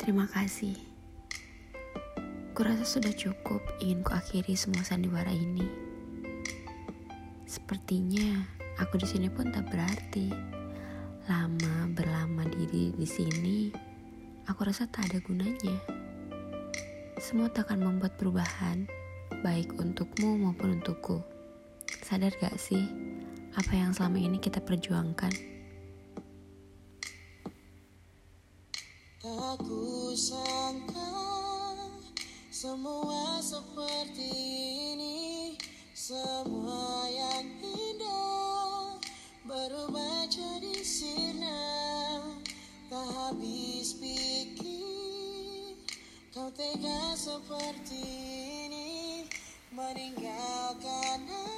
Terima kasih. Kurasa sudah cukup ingin kuakhiri semua sandiwara ini. Sepertinya aku di sini pun tak berarti. Lama berlama diri di sini, aku rasa tak ada gunanya. Semua tak akan membuat perubahan, baik untukmu maupun untukku. Sadar gak sih apa yang selama ini kita perjuangkan? Aku sangka semua seperti ini Semua yang indah berubah jadi sirna. Tak habis pikir kau tega seperti ini Meninggalkan aku